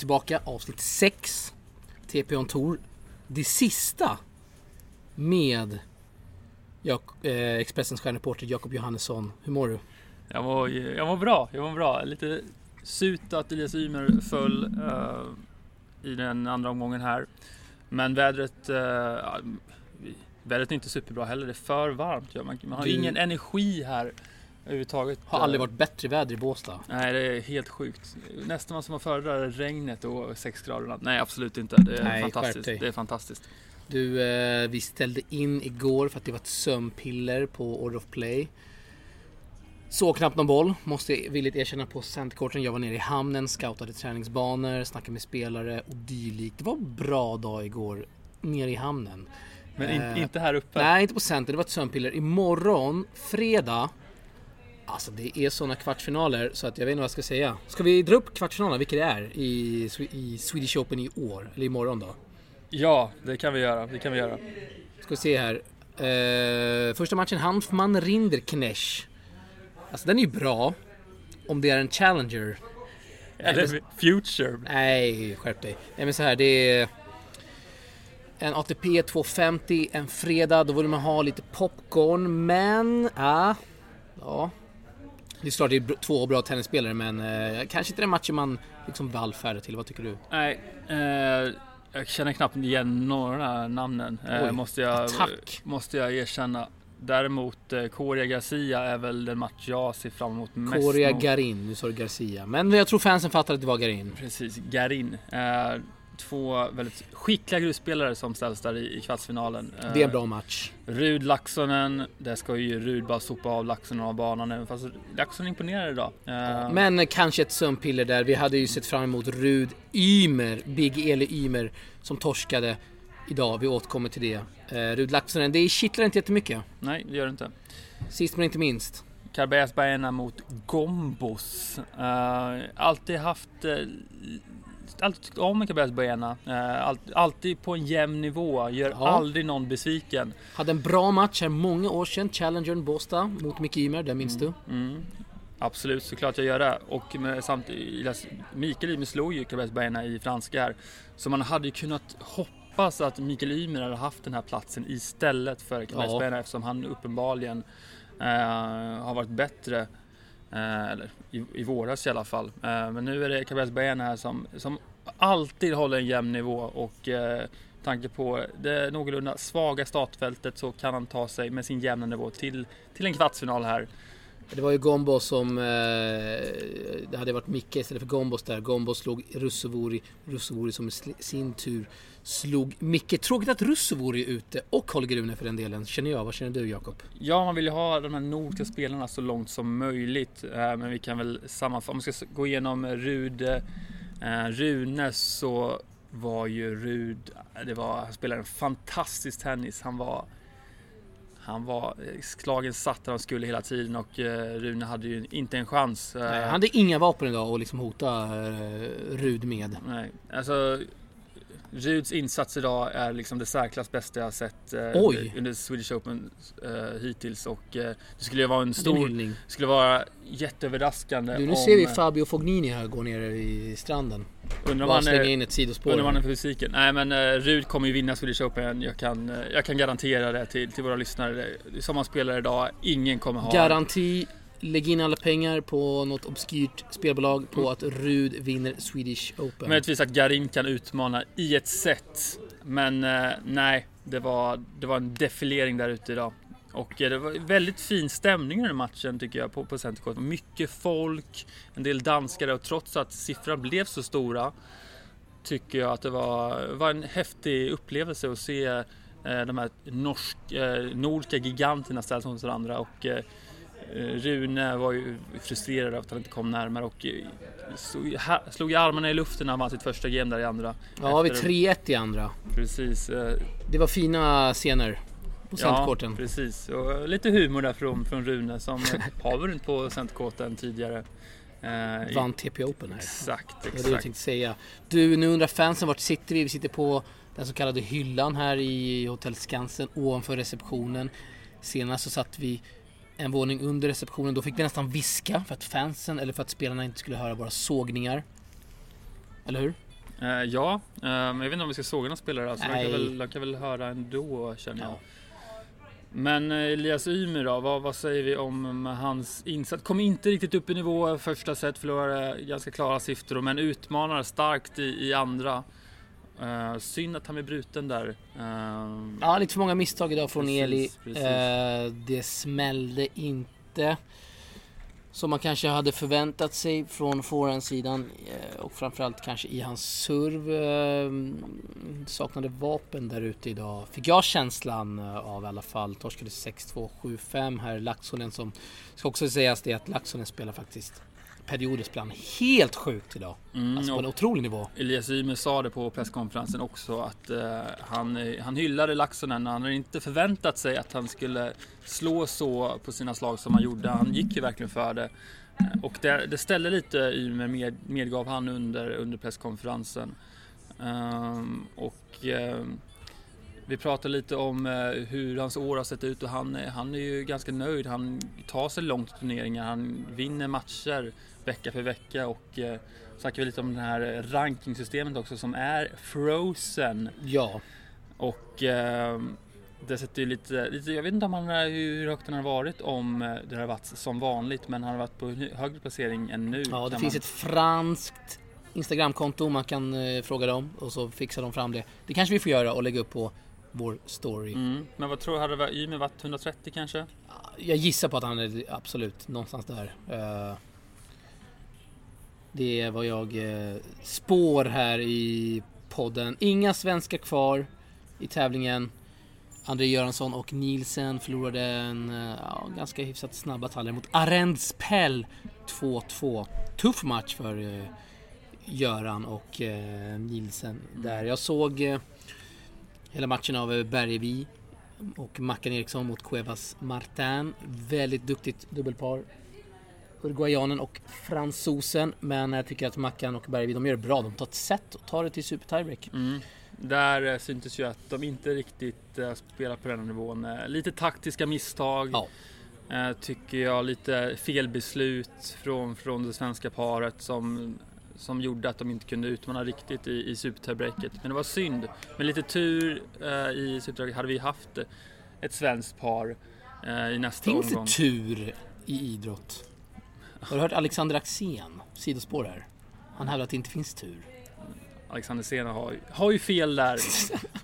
tillbaka, avsnitt 6. TP on Tour. Det sista med Jak eh, Expressens stjärnreporter Jakob Johannesson. Hur mår du? Jag var, jag var bra, jag var bra. Lite surt att Elias Ymer föll uh, i den andra omgången här. Men vädret, uh, vädret är inte superbra heller. Det är för varmt. Man, man har du... ingen energi här överhuvudtaget. Har aldrig varit bättre väder i Båstad. Nej, det är helt sjukt. Nästan vad som att föredra regnet och 6 grader. Nej, absolut inte. Det är Nej, fantastiskt. Det är fantastiskt. Du, eh, vi ställde in igår för att det var ett sömnpiller på Order of Play. Såg knappt någon boll, måste jag villigt erkänna på centerkorten. Jag var nere i hamnen, scoutade träningsbanor, snackade med spelare och dylikt. Det var en bra dag igår, nere i hamnen. Men in, eh, inte här uppe? Nej, inte på center. Det var ett sömnpiller. Imorgon, fredag. Alltså det är sådana kvartsfinaler så att jag vet inte vad jag ska säga. Ska vi dra upp kvartsfinalerna, vilka det är i, i Swedish Open i år? Eller imorgon då? Ja, det kan vi göra. Det kan vi göra. Ska vi se här. Eh, första matchen Hanfman Rinderknecht. Alltså den är ju bra. Om det är en Challenger. Eller Future. Nej, skärp dig. Nej men så här, det är en ATP 250 en fredag. Då vill man ha lite popcorn. Men, äh, ja. Det är klart det är två bra tennisspelare men eh, kanske inte den matchen man liksom vallfärdar till. Vad tycker du? Nej, eh, jag känner knappt igen några namnen. Eh, måste, jag, attack. måste jag erkänna. Däremot eh, Coria Garcia är väl den match jag ser fram emot mest. Coria Garin, nu sa du Garcia. Men jag tror fansen fattar att det var Garin. Precis, Garin. Eh, två väldigt skickliga grusspelare som ställs där i, i kvartsfinalen. Det är en bra match. Rud Laxonen, där ska ju Rud bara sopa av Laxonen av banan även fast Laxonen imponerar idag. Ja, men kanske ett sömnpiller där. Vi hade ju sett fram emot Rud Ymer, Big Eli Ymer, som torskade idag. Vi återkommer till det. Uh, Rud Laxonen, det kittlar inte jättemycket. Nej, det gör det inte. Sist men inte minst. Carbeas Baena mot Gombos. Uh, alltid haft uh, alltid tyckt om Cabez Baena. Eh, all, alltid på en jämn nivå, gör ja. aldrig någon besviken. Hade en bra match här många år sedan, Challengern Båstad mot Micke Ymer, det minns mm. du? Mm. Absolut, såklart jag gör det. Och med, samtidigt, Mikael Ymer slog ju Cabez Baena i franska här. Så man hade ju kunnat hoppas att Mikael Ymer hade haft den här platsen istället för Cabez ja. Baena eftersom han uppenbarligen eh, har varit bättre Eh, eller i, i våras i alla fall. Eh, men nu är det Cabez Baena här som, som alltid håller en jämn nivå och eh, tanke på det någorlunda svaga startfältet så kan han ta sig med sin jämna nivå till, till en kvartsfinal här. Det var ju Gombo som... Eh, det hade varit Micke istället för Gombos där. Gombo slog Russovori. Russovori som i sin tur slog Micke. Tråkigt att Russovori är ute och Holger Rune för den delen. Känner jag. Vad känner du Jakob? Ja, man vill ju ha de här nordiska spelarna så långt som möjligt. Eh, men vi kan väl sammanfatta. Om vi ska gå igenom Rude, eh, Rune så var ju Rud, det var, han spelade en fantastisk tennis. Han var han var slagen satt där han skulle hela tiden och eh, Rune hade ju inte en chans. Nej, han hade inga vapen idag att liksom hota eh, Rud med. Nej, alltså Ruds insats idag är liksom det särklass bästa jag sett eh, under Swedish Open eh, hittills och eh, det skulle ju vara en stor, det skulle vara jätteöverraskande. Du, nu om, ser vi Fabio Fognini här gå ner i stranden. Undrar om han är, in ett sidospår. Undrar om han är fysiken. Nej men uh, Rud kommer ju vinna Swedish Open. Jag kan, uh, jag kan garantera det till, till våra lyssnare. Som han spelar idag, ingen kommer ha... Garanti Lägg in alla pengar på något obskyrt spelbolag på mm. att Rud vinner Swedish Open. Möjligtvis att Garin kan utmana i ett set. Men uh, nej, det var, det var en defilering där ute idag. Och det var väldigt fin stämning i den matchen tycker jag på, på Centercourt. Mycket folk, en del danskare och trots att siffrorna blev så stora tycker jag att det var, var en häftig upplevelse att se eh, de här norsk, eh, nordiska giganterna ställas mot varandra och eh, Rune var ju frustrerad av att han inte kom närmare och eh, slog, armarna i luften när han vann sitt första game där i andra. Ja, vi 3-1 i andra. Precis. Eh. Det var fina scener på centercourten. Ja, precis. Och lite humor där från, från Rune som har vunnit på centercourten tidigare. Eh, Vann TP Open här. Exakt, exakt. Det var det jag tänkte säga. Du, nu undrar fansen vart sitter vi? Vi sitter på den så kallade hyllan här i Hotell Skansen ovanför receptionen. Senast så satt vi en våning under receptionen. Då fick vi nästan viska för att fansen eller för att spelarna inte skulle höra våra sågningar. Eller hur? Eh, ja, eh, men jag vet inte om vi ska såga någon spelare. Alltså, de, kan väl, de kan väl höra ändå känner jag. Ja. Men eh, Elias Ymer då, vad, vad säger vi om eh, hans insats? Kom inte riktigt upp i nivå första set, förlorade ganska klara siffror men utmanar starkt i, i andra. Eh, synd att han är bruten där. Eh, Ja, lite för många misstag idag från Precis, Eli. precis. Eh, det smällde inte som man kanske hade förväntat sig från forehandsidan eh, och framförallt kanske i hans serv. Eh, saknade vapen där ute idag. Fick jag känslan eh, av i alla fall. Torskade 6-2, 7-5 här. Laxonen som, ska också sägas det att Laxonen spelar faktiskt perioder spelar han helt sjukt idag. mm, Alltså på en otrolig nivå. Elias Ymer sa det på presskonferensen också att eh, han, eh, han hyllade Laxonen. Han hade inte förväntat sig att han skulle slå så på sina slag som han gjorde. Han gick ju verkligen för det. Eh, Och det, det ställde lite Ymer med, medgav han under, under presskonferensen. Ehm, och ehm, vi pratade lite om eh, hur hans år har sett ut och han, är- han är ju ganska nöjd. Han tar sig långt i turneringar. Han vinner matcher vecka för vecka och eh, snackar vi lite om det här rankingsystemet också som är frozen. Ja, Och eh, det sätter ju lite, lite, jag vet inte om han, hur högt han har varit om eh, det har varit som vanligt men han har varit på högre placering än nu. Ja, det finns man- ett franskt Instagramkonto man kan eh, fråga dem och så fixar de fram det. Det kanske vi får göra och lägga upp på vår story. Mm. Men vad tror du, hade Ymer varit 130 kanske? Jag gissar på att han är absolut någonstans där. Eh, det är vad jag eh, spår här i podden. Inga svenskar kvar i tävlingen. André Göransson och Nielsen förlorade en eh, ja, ganska hyfsat snabb batalj mot Arendspell 2-2. Tuff match för Göran och Nielsen där. Jag såg hela matchen av eh, Bergevi och Mackan Eriksson mot Cuevas Martin. Väldigt duktigt dubbelpar. Uruguayanen och fransosen. Men jag tycker att Mackan och Bergevi, de gör det bra. De tar ett set och tar det till super tiebreak. Mm. Där eh, syntes ju att de inte riktigt eh, spelar på den nivån. Lite taktiska misstag. Ja. Tycker jag. Lite felbeslut från, från det svenska paret som, som gjorde att de inte kunde utmana riktigt i, i supertiebreaket. Men det var synd. Med lite tur eh, i supertiebreaket hade vi haft ett svenskt par eh, i nästa Finns omgång. det tur i idrott? Har du hört Alexander Axén? Sidospår här. Han hävdar att det inte finns tur. Alexander Sena har, har ju fel där.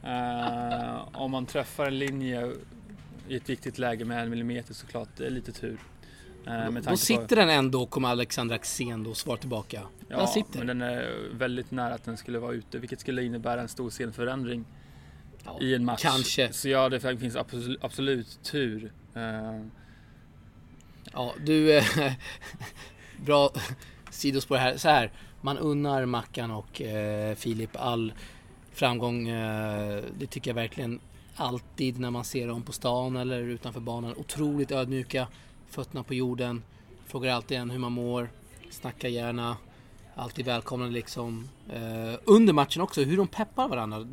Eh, om man träffar en linje i ett viktigt läge med en millimeter såklart, det är lite tur. Eh, Då på- sitter den ändå och kommer Alexander Axén då svara tillbaka. ja, den sitter. Men den är väldigt nära att den skulle vara ute, vilket skulle innebära en stor scenförändring Ja, i en match. Kanske. Så ja, det finns absolut, absolut tur. Eh, Ja, du... eh, bra sidospår här. Så här. Man unnar Mackan och eh, Filip all framgång. Eh, det tycker jag verkligen alltid när man ser dem på stan eller utanför banan. Otroligt ödmjuka. Fötterna på jorden. Frågar alltid en hur man mår. Snackar gärna. Alltid välkomnande liksom. Eh, under matchen också, hur de peppar varandra.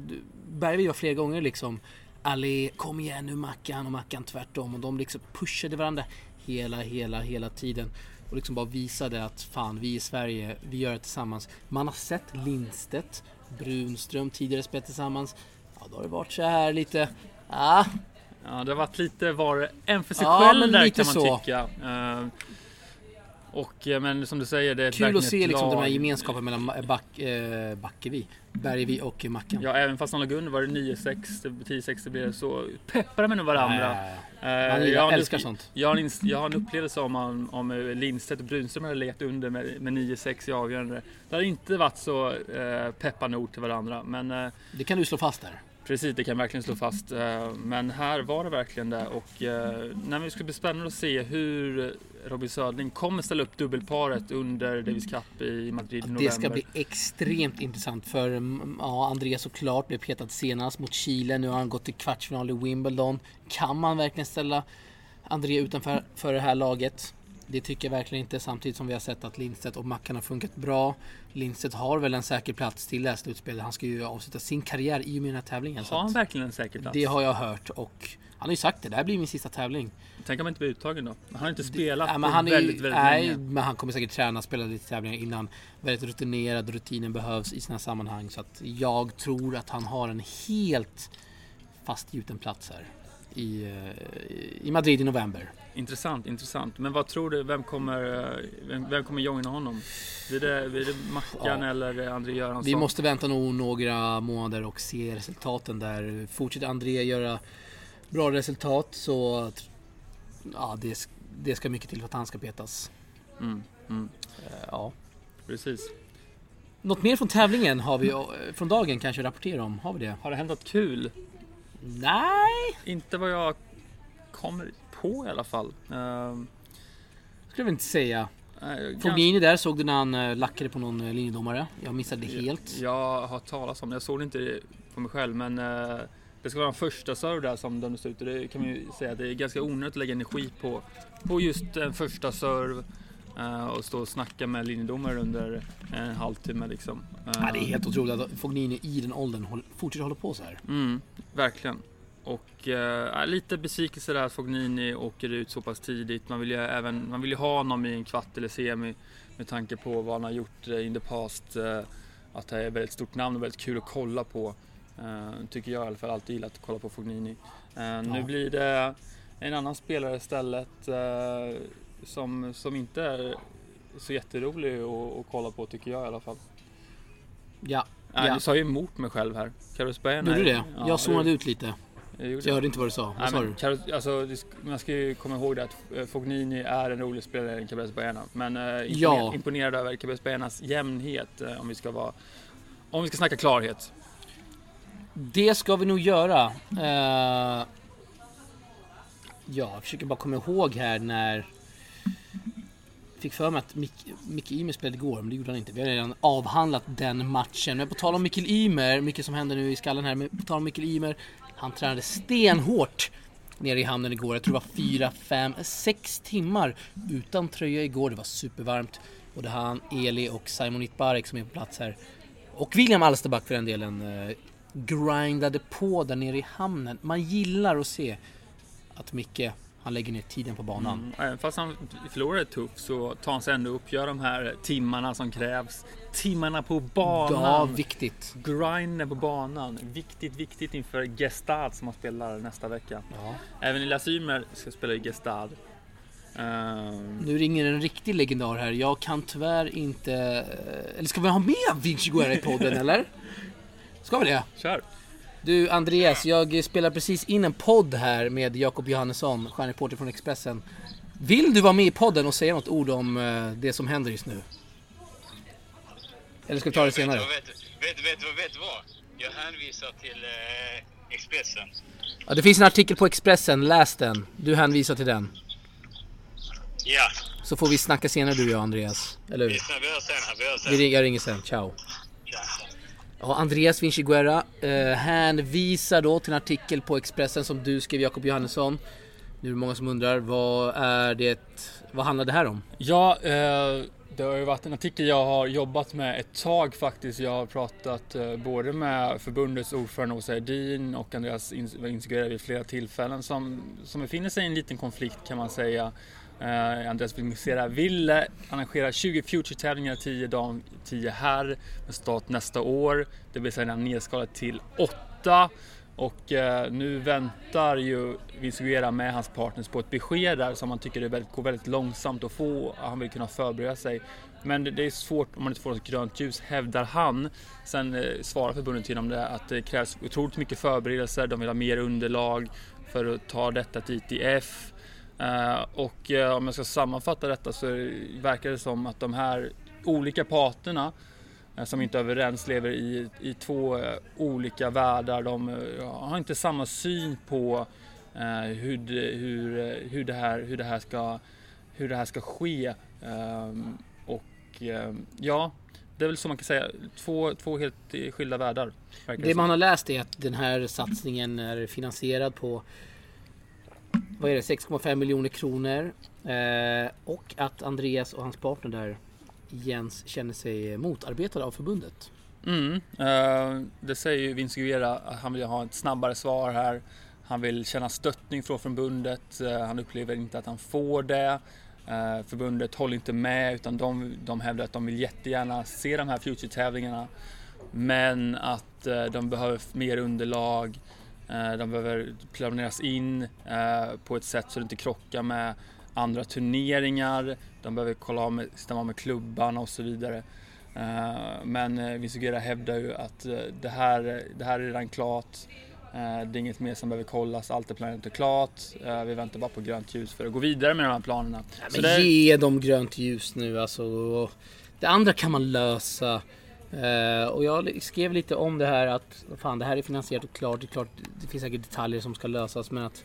Bergvik var flera gånger liksom Allé, kom igen nu Mackan och Mackan tvärtom. Och de liksom pushade varandra hela, hela, hela tiden. Och liksom bara visade att fan, vi i Sverige, vi gör det tillsammans. Man har sett Lindstedt, Brunström tidigare spelat tillsammans. Ja, då har det varit så här lite, ah, Ja, det har varit lite var en för sig Ja, själv men där kan man så. tycka. Eh, och eh, men som du säger, det är kul att se liksom den här gemenskapen mellan Back, eh, Backevi, Bergevi och Mackan. Ja, även fast de låg under var det 9-6, det- 10-6 det blev så peppar de med varandra. Ja, ja, Eh, ja. Man jag, gillar, en älskar sånt. jag, har en, jag har en upplevelse om, om, om Lindstedt och Brunström hade legat under med, med 9-6 i avgörande. Det hade inte varit så eh, peppande ord till varandra. Men eh, Det kan du slå fast där. Precis, det kan jag verkligen slå fast. Eh, men här var det verkligen det. Och eh, när vi ska bli spännande att se hur Robin Södling kommer ställa upp dubbelparet under Davis Cup i Madrid i november. Det ska bli extremt intressant för mm, ja, Andreas såklart blev petad senast mot Chile. Nu har han gått till kvartsfinal i Wimbledon. Kan man verkligen ställa André utanför för det här laget? Det tycker jag verkligen inte. Samtidigt som vi har sett att Lindstedt och Mackan har funkat bra. Lindstedt har väl en säker plats till det här slutspelet. Han ska ju avsluta sin karriär i och med den här tävlingen. Har han verkligen en säker plats? Det har jag hört och han har ju sagt det. Det här blir min sista tävling. Tänk om han inte blir uttagen då? Han har inte spelat Nej, på men han är, väldigt, väldigt nej, länge. men han kommer säkert träna och spela lite tävlingar innan. Väldigt rutinerad, rutinen behövs i sina sammanhang. Så att jag tror att han har en helt fastgjuten plats här i, eh, i Madrid i november. Intressant, intressant. Men vad tror du, vem kommer, eh, vem, vem kommer joina honom? Blir det, blir det Mackan Ja. eller André Göransson? Vi måste vänta nog några månader och se resultaten där. Fortsätter André göra bra resultat så ja, det, det ska mycket till för att han ska petas. Mm, mm, Eh, Ja. precis. Något mer från tävlingen har vi från dagen kanske rapportera om? Har vi det? Har det hänt något kul? Nej, Inte vad jag kommer på i alla fall. Ehm, skulle jag inte säga. Fognini där såg du när han eh, lackade på någon eh, linjedomare. Jag missade det helt. Jag har hört talas om det. Jag såg det inte på mig själv men eh, det ska vara den första serve där som dömdes ut och det kan man ju säga det är ganska onödigt att lägga energi på, på just en första serve och stå och snacka med linjedomare under en halvtimme liksom. Eh, Ja, det är helt otroligt att Fognini i den åldern fortsätter hålla på så här. Mm, verkligen. Och eh, lite besvikelse där att Fognini åker ut så pass tidigt. Man vill ju även man vill ju ha honom i en kvart eller semi med tanke på vad han har gjort eh, in the past. Eh, att det är ett väldigt stort namn och väldigt kul att kolla på. Eh, tycker jag i alla fall. Alltid gillat att kolla på Fognini. Eh, Nu blir det en annan spelare istället eh, som, som inte är så jätterolig att, att kolla på tycker jag i alla fall. Ja, Nej, Ja. Nu sa jag emot mig själv här. Baena. gjorde du det? Ja, jag zonade ut lite. jag jag hörde inte vad du sa. Vad sa du? Carlos- alltså, man ska ju komma ihåg det att eh, Fognini är en rolig spelare än Cabez Baena. Men eh, imponer- Ja. imponerad över Cabez Baenas jämnhet eh, om vi ska vara om vi ska snacka klarhet. Det ska vi nog göra. Eh, ja, jag försöker bara komma ihåg här när... Fick för mig att Mick, Micke Ymer spelade igår, men det gjorde han inte. Vi har redan avhandlat den matchen. Men på tal om Mikkel Ymer, mycket som händer nu i skallen här, men på tal om Mikkel Ymer. Han tränade stenhårt nere i hamnen igår. Jag tror det var 4, 5, 6 timmar utan tröja igår. Det var supervarmt. Både han, Eli och Simon Itbarek som är på plats här. Och William Alsterback för den delen. Eh, grindade på där nere i hamnen. Man gillar att se att Micke, han lägger ner tiden på banan. Mm. Även fast han förlorade tufft så tar han sig ändå upp, gör de här timmarna som krävs. Timmarna på Ja, banan. viktigt. Grinden på banan. Viktigt, viktigt inför Gestad som han spelar nästa vecka. Ja. Även Elias Ymer ska spela i Gestad. Ehm, Nu ringer en riktig legendar här. Jag kan tyvärr inte... eh, Eller ska vi ha med Vinci Guerra i podden eller? Ska vi det? kör! Du Andreas, jag spelar precis in en podd här med Jakob Johannesson, stjärnreporter från Expressen. Vill du vara med i podden och säga något ord om eh, det som händer just nu? Eller ska vi ta det senare? Vet, vet, vet, vet, vet vad? Jag hänvisar till eh, Expressen. Ja, det finns en artikel på Expressen, läs den. Du hänvisar till den. Ja, Så får vi snacka senare du och jag Andreas. Eller hur? vi hörs sen. Vi hörs sen. Jag ringer sen, ciao. Ja. Ja, Andreas Vinciguerra eh, hänvisar då till en artikel på Expressen som du skrev Jakob Johannesson. Nu är det många som undrar, vad är det, vad handlar det här om? Ja, eh, det har ju varit en artikel jag har jobbat med ett tag faktiskt. Jag har pratat eh, både med förbundets ordförande Åsa Edin och Andreas Insgöra vid flera tillfällen som, som befinner sig i en liten konflikt kan man säga. Eh, Andreas Vingesera ville arrangera 20 Future-tävlingar, 10 dam, 10 herr med start nästa år. Det blir sedan nedskalat till 8 och eh, nu väntar ju Vinsuguera med hans partners på ett besked där som han tycker det väldigt, går väldigt långsamt att få. Han vill kunna förbereda sig. Men det, det är svårt om man inte får något grönt ljus, hävdar han. Sen eh, svarar förbundet till om det att det krävs otroligt mycket förberedelser. De vill ha mer underlag för att ta detta till ITF. Eh, och eh, om jag ska sammanfatta detta så verkar det som att de här olika parterna eh, som inte är överens lever i, i två olika världar. De har inte samma syn på hur, det, hur, hur, det här, hur, det här ska, hur det här ska ske. Ehm, och eh, ja, det är väl så man kan säga. Två, två helt skilda världar. Det man har läst är att den här satsningen är finansierad på vad är det, 6,5 miljoner kronor. Eh, och att Andreas och hans partner där, Jens, känner sig motarbetade av förbundet. Mm, eh, det säger ju Vince Guerra att han vill ha ett snabbare svar här. Han vill känna stöttning från förbundet. Eh, han upplever inte att han får det. Eh, förbundet håller inte med utan de, de hävdar att de vill jättegärna se de här Future-tävlingarna. Men att eh, de behöver mer underlag. Eh, de behöver planeras in eh, på ett sätt så det inte krockar med andra turneringar. De behöver kolla av med, stämma med klubbarna och så vidare. Eh, men Vinsugera hävdar ju att det här, det här är redan klart. Det är inget mer som behöver kollas, allt är planerat och klart. Vi väntar bara på grönt ljus för att gå vidare med de här planerna. Ja, men det... Ge dem grönt ljus nu alltså. Det andra kan man lösa. Uh, och jag skrev lite om det här att fan det här är finansierat och klart. Det, är klart, det finns säkert detaljer som ska lösas men att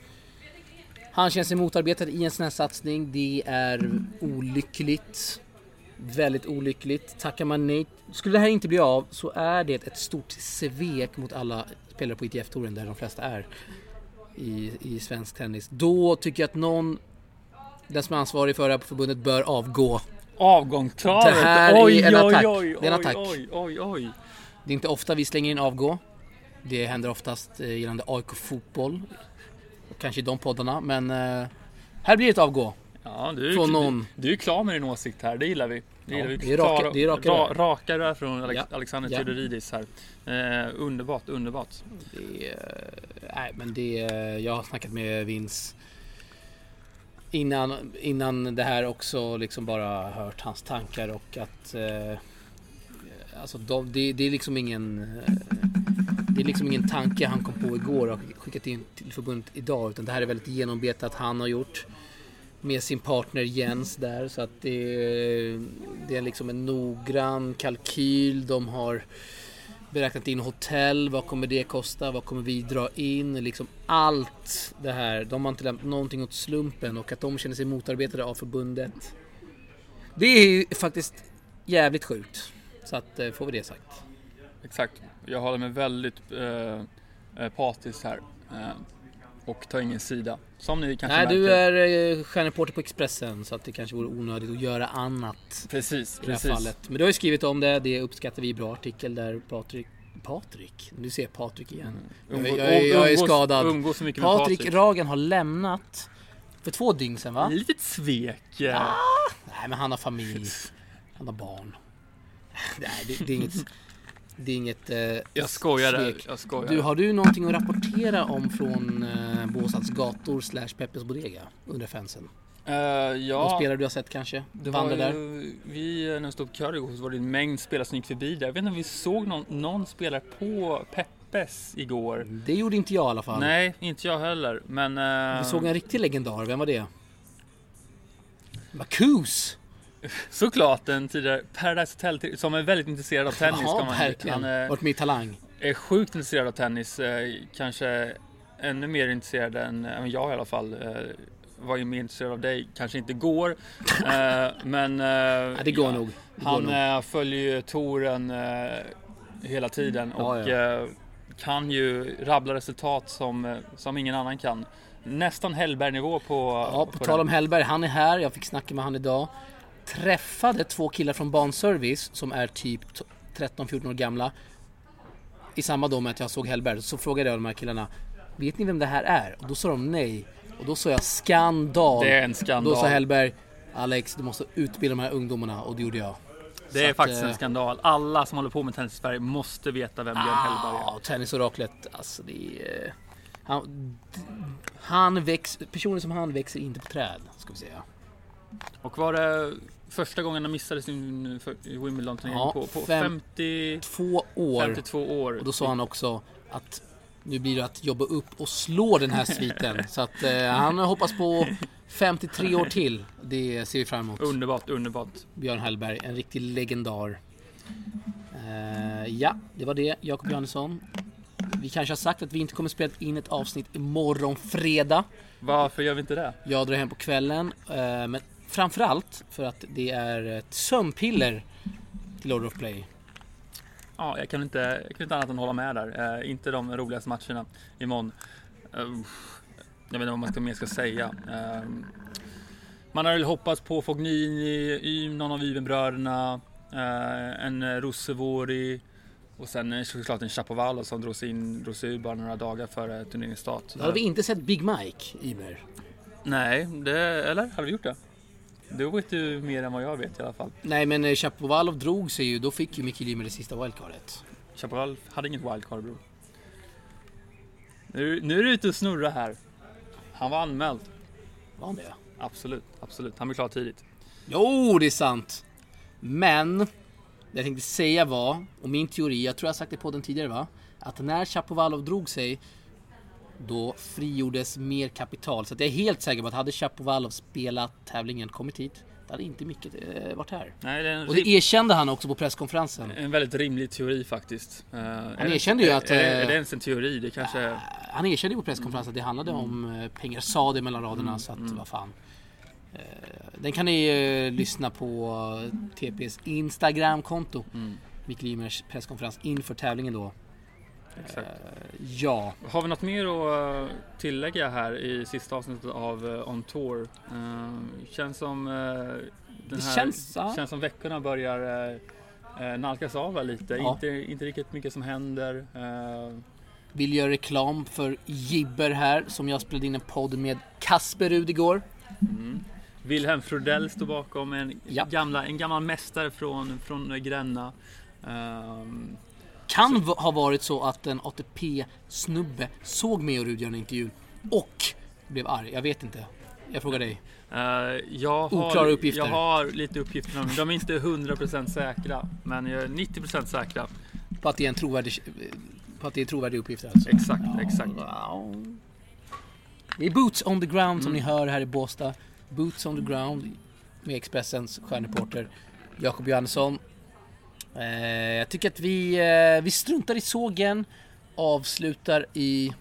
han känns sig motarbetad i en sån här satsning. Det är olyckligt. Väldigt olyckligt. Tackar man nej. Skulle det här inte bli av så är det ett stort svek mot alla spelare på ITF-touren där de flesta är i, i svensk tennis. Då tycker jag att någon, den som är ansvarig för det här på förbundet, bör avgå. Avgångskravet? Det här oj, är en oj, attack. Oj, det är en attack. Oj, oj, oj. Det är inte ofta vi slänger in avgå. Det händer oftast eh, gällande AIK fotboll. Kanske i de poddarna, men eh, här blir det ett avgå. Ja, du, från någon. Du, du är klar med din åsikt här, det gillar vi. Det, ja, vi. det är raka, det är raka, ra, raka rör från Alex, ja. Alexander ja. Theodoridis här. Eh, underbart, underbart. Det, nej, men det, jag har snackat med Vince innan, innan det här också liksom bara hört hans tankar och att eh, alltså de, det, det, är liksom ingen eh, det är liksom ingen tanke han kom på igår och skickat in till förbundet idag utan det här är väldigt genombetat han har gjort med sin partner Jens där så att det, det är liksom en noggrann kalkyl. De har beräknat in hotell, vad kommer det kosta, vad kommer vi dra in, liksom allt det här. De har inte lämnat någonting åt slumpen och att de känner sig motarbetade av förbundet. Det är faktiskt jävligt sjukt. Så att eh, får vi det sagt. Exakt. Jag håller mig väldigt eh, eh patisk här. Eh, och tar ingen sida. Som ni kanske Nej, märker. du är eh, stjärnreporter på Expressen så att det kanske vore onödigt att göra annat. Precis, i precis. det här fallet. Men du har ju skrivit om det, det uppskattar vi. Bra artikel där Patrik Patrik? Nu ser jag Patrik igen. Mm. Jag, jag, jag, är skadad. Umgås mycket Patrik, Patrik Ragan har lämnat för två dygn sedan va? Litet svek. Ah, nej men han har familj. Han har barn. Nej det, det är inget det är inget eh, jag, skojar, svek. jag skojar. Du, har du någonting att rapportera om från eh, Båstads gator slash Peppes Bodega under fansen? Uh, ja. Någon spelare du har sett kanske? Det var där? vi, när vi stod på kör igår så var det en mängd spelare som gick förbi där. Jag vet inte om vi såg någon, någon spelare på Peppes igår. Det gjorde inte jag i alla fall. Nej, inte jag heller. Men... Uh, vi såg en riktig legendar. Vem var det? Marcus! Såklart en tidigare Paradise Hotel som är väldigt intresserad av tennis. Ja, kan man, verkligen. Han med i Talang. är sjukt intresserad av tennis. Eh, kanske ännu mer intresserad än, än jag i alla fall. Eh, var ju mer intresserad av dig, kanske inte går. eh, men... Eh, ja, det går ja, nog. Det han eh, följer ju touren eh, hela tiden och ja, eh, kan ju rabbla resultat som, eh, som ingen annan kan. Nästan Hellberg-nivå på... Ja, på, på tal om Hellberg. Han är här. Jag fick snacka med han idag. Träffade två killar från Banservice som är typ 13-14 år gamla. I samma då med att jag såg Hellberg. Så frågade jag de här killarna. Vet ni vem det här är? Och då sa de nej. Och då sa jag skandal. Det är en skandal. Då sa Hellberg Alex, du måste utbilda de här ungdomarna och det gjorde jag. Det är att, faktiskt en skandal. Alla som håller på med tennis i Sverige måste veta vem Björn ah, Hellberg är. Tennisoraklet, alltså det är... Han, han växer, personer som han växer inte på träd, ska vi säga. Och var det första gången han missade sin Wimbledon-turnering ja, på, på fem, 52 år. 52 år. Och då sa han också att nu blir det att jobba upp och slå den här sviten. Så att eh, han hoppas på 53 år till. Det ser vi fram emot. Underbart, underbart. Björn Hellberg, en riktig legendar. Eh, ja, det var det. Jakob Johannesson. Vi kanske har sagt att vi inte kommer spela in ett avsnitt imorgon fredag. Varför gör vi inte det? Jag drar hem på kvällen. Eh, men framförallt för att det är ett sömnpiller till Lord of Play. Ja, jag kan inte, jag kan inte annat än hålla med där. Eh, inte de roligaste matcherna imorgon. Uh, jag vet inte vad man ska, mer ska säga. Ehm, man har väl hoppats på Fognini, y, någon av Yvenbröderna, eh, en Rossevori och sen eh, såklart en Chapovalov som drogs in, drogs ur bara några dagar före turneringens start. Då hade vi inte sett Big Mike, Ymer. Nej, det, eller? Hade vi gjort det? Du vet ju mer än vad jag vet i alla fall. Nej, men eh, Chapovalov drog sig ju. Då fick ju Mikael Ymer det sista wildcardet. Chapovalov hade inget wildcard bror. Nu, nu är du ute och snurrar här. Han var anmäld. Var han det? Absolut, absolut. Han blev klar tidigt. Jo, det är sant. Men, det jag tänkte säga var, och min teori, jag tror jag har sagt det på den tidigare va? Att när Chapovalov drog sig, då frigjordes mer kapital. Så jag är helt säker på att hade Chapovalov spelat tävlingen, kommit hit, då hade inte mycket eh, varit här. Nej, det är Och det erkände han också på presskonferensen. en väldigt rimlig teori faktiskt. Uh, han erkände ju att, Är, är eh, det ens en teori? Det kanske... Han erkände ju på presskonferensen att det handlade om eh, pengar, sa det mellan raderna Mm, så att mm. vad fan. Den kan ni lyssna på TPs Instagramkonto. Mm, Mikael Ymers presskonferens inför tävlingen då. Exakt. Eh, Ja, Har vi något mer att eh, tillägga här i sista avsnittet av eh, On Tour? Känns som den här, känns, ja. känns som veckorna börjar nalkas av lite. Ja. Inte, inte riktigt mycket som händer. Vill göra reklam för Gibber här som jag spelade in en podd med Kasper Rud igår. mm. Wilhelm Frodell står bakom, en, Ja. gamla, en gammal mästare från, från Gränna. Ehm, Kan va- ha varit så att en ATP-snubbe såg mig och Rud göra en intervju och blev arg. Jag vet inte. Jag frågar dig. Eh, jag, har, Oklara uppgifter. jag har lite uppgifter, om- de är inte 100% säkra, men jag är 90% säkra. På att det är en trovärdig, på att det är trovärdiga uppgifter alltså. Exakt, exakt. Ja. Det är Boots on the ground som Mm. ni hör här i Båstad. Boots on the ground med Expressens stjärnreporter Jakob Johannesson. Eh, jag tycker att vi, eh, vi struntar i sågen, avslutar i...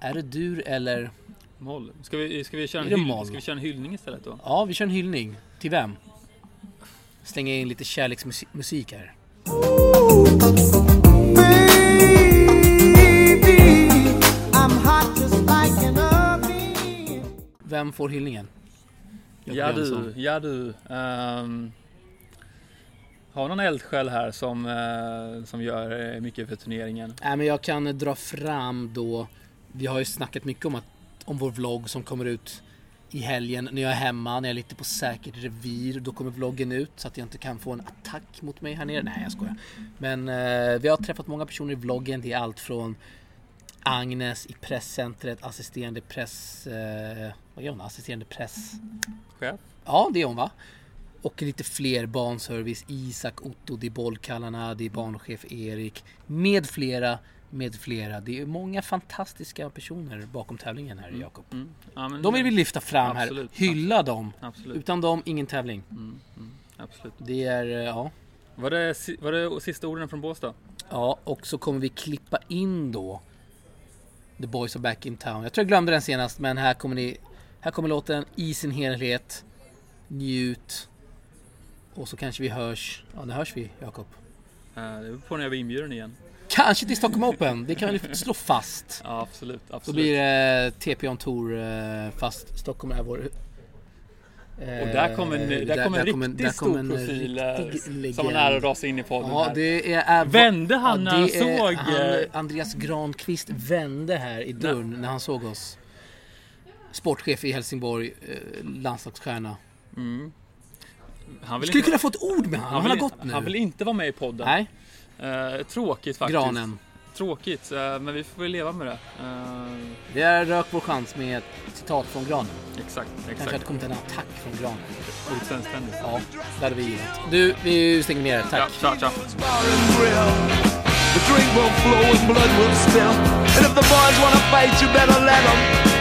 Är det dur eller? Moll. Ska vi, ska, vi köra en hyll, ska vi köra en hyllning istället då? Ja, vi kör en hyllning. Till vem? Slänga in lite kärleksmusik här. Vem får hyllningen? Ja du, ja du. Um, har någon eldsjäl här som, eh, som gör eh, mycket för turneringen? Nej, men jag kan dra fram då. Vi har ju snackat mycket om, att, om vår vlogg som kommer ut i helgen när jag är hemma, när jag är lite på säkert revir. Då kommer vloggen ut så att jag inte kan få en attack mot mig här nere. Nej, jag skojar. Men eh, vi har träffat många personer i vloggen. Det är allt från Agnes i presscentret, assisterande press... Eh, vad gör hon? Assisterande press... Chef? Ja, det är hon va? Och lite fler barnservice. Isak, Otto, det är bollkallarna, det är barnchef Erik. Med flera, med flera. Det är många fantastiska personer bakom tävlingen här Jakob. Mm. Ja, De vill vi lyfta fram Absolut. här. Hylla dem. Absolut. Utan dem, ingen tävling. Mm, mm, absolut. Det är, eh, ja. Var det, var det sista orden från Båstad? Ja, och så kommer vi klippa in då The Boys are back in town. Jag tror jag glömde den senast, men här kommer ni Här kommer låten i sin helhet. Njut. Och så kanske vi hörs. Ja, när hörs vi, Jakob? Eh, Det beror på när jag blir inbjuden igen. Kanske till Stockholm Open. Det kan vi slå fast. Ja, absolut. absolut. Då blir det TP on Tour eh, fast Stockholm är vår... eh, Och där kommer en, där kommer en riktigt där stor en profil eh, riktig som var nära att rasa in i podden Ja, det är... är Vände han när han det är- såg... Han, eh, Andreas Granqvist vände här i dörren när han såg oss. Sportchef i Helsingborg, eh, landslagsstjärna. Mm. Han vill Skulle inte, kunna få ett ord med honom, han, vill, har gått nu. han vill inte vara med i podden. Nej, Eh, tråkigt faktiskt. granen. Tråkigt, eh, men vi får väl leva med det. Eh, Vi har rökt vår chans med ett citat från granen. exakt, Kanske exakt. hade kommit en attack från granen. God svensk tennis. Ja, det hade vi gillat. Du, vi stänger ner. Tack. Ja, tja, tja. The drink will flow and blood will spill. And if the boys wanna fight, you better let them.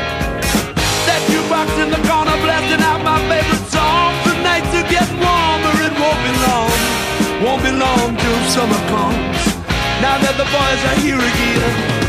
Now that the boys are here again.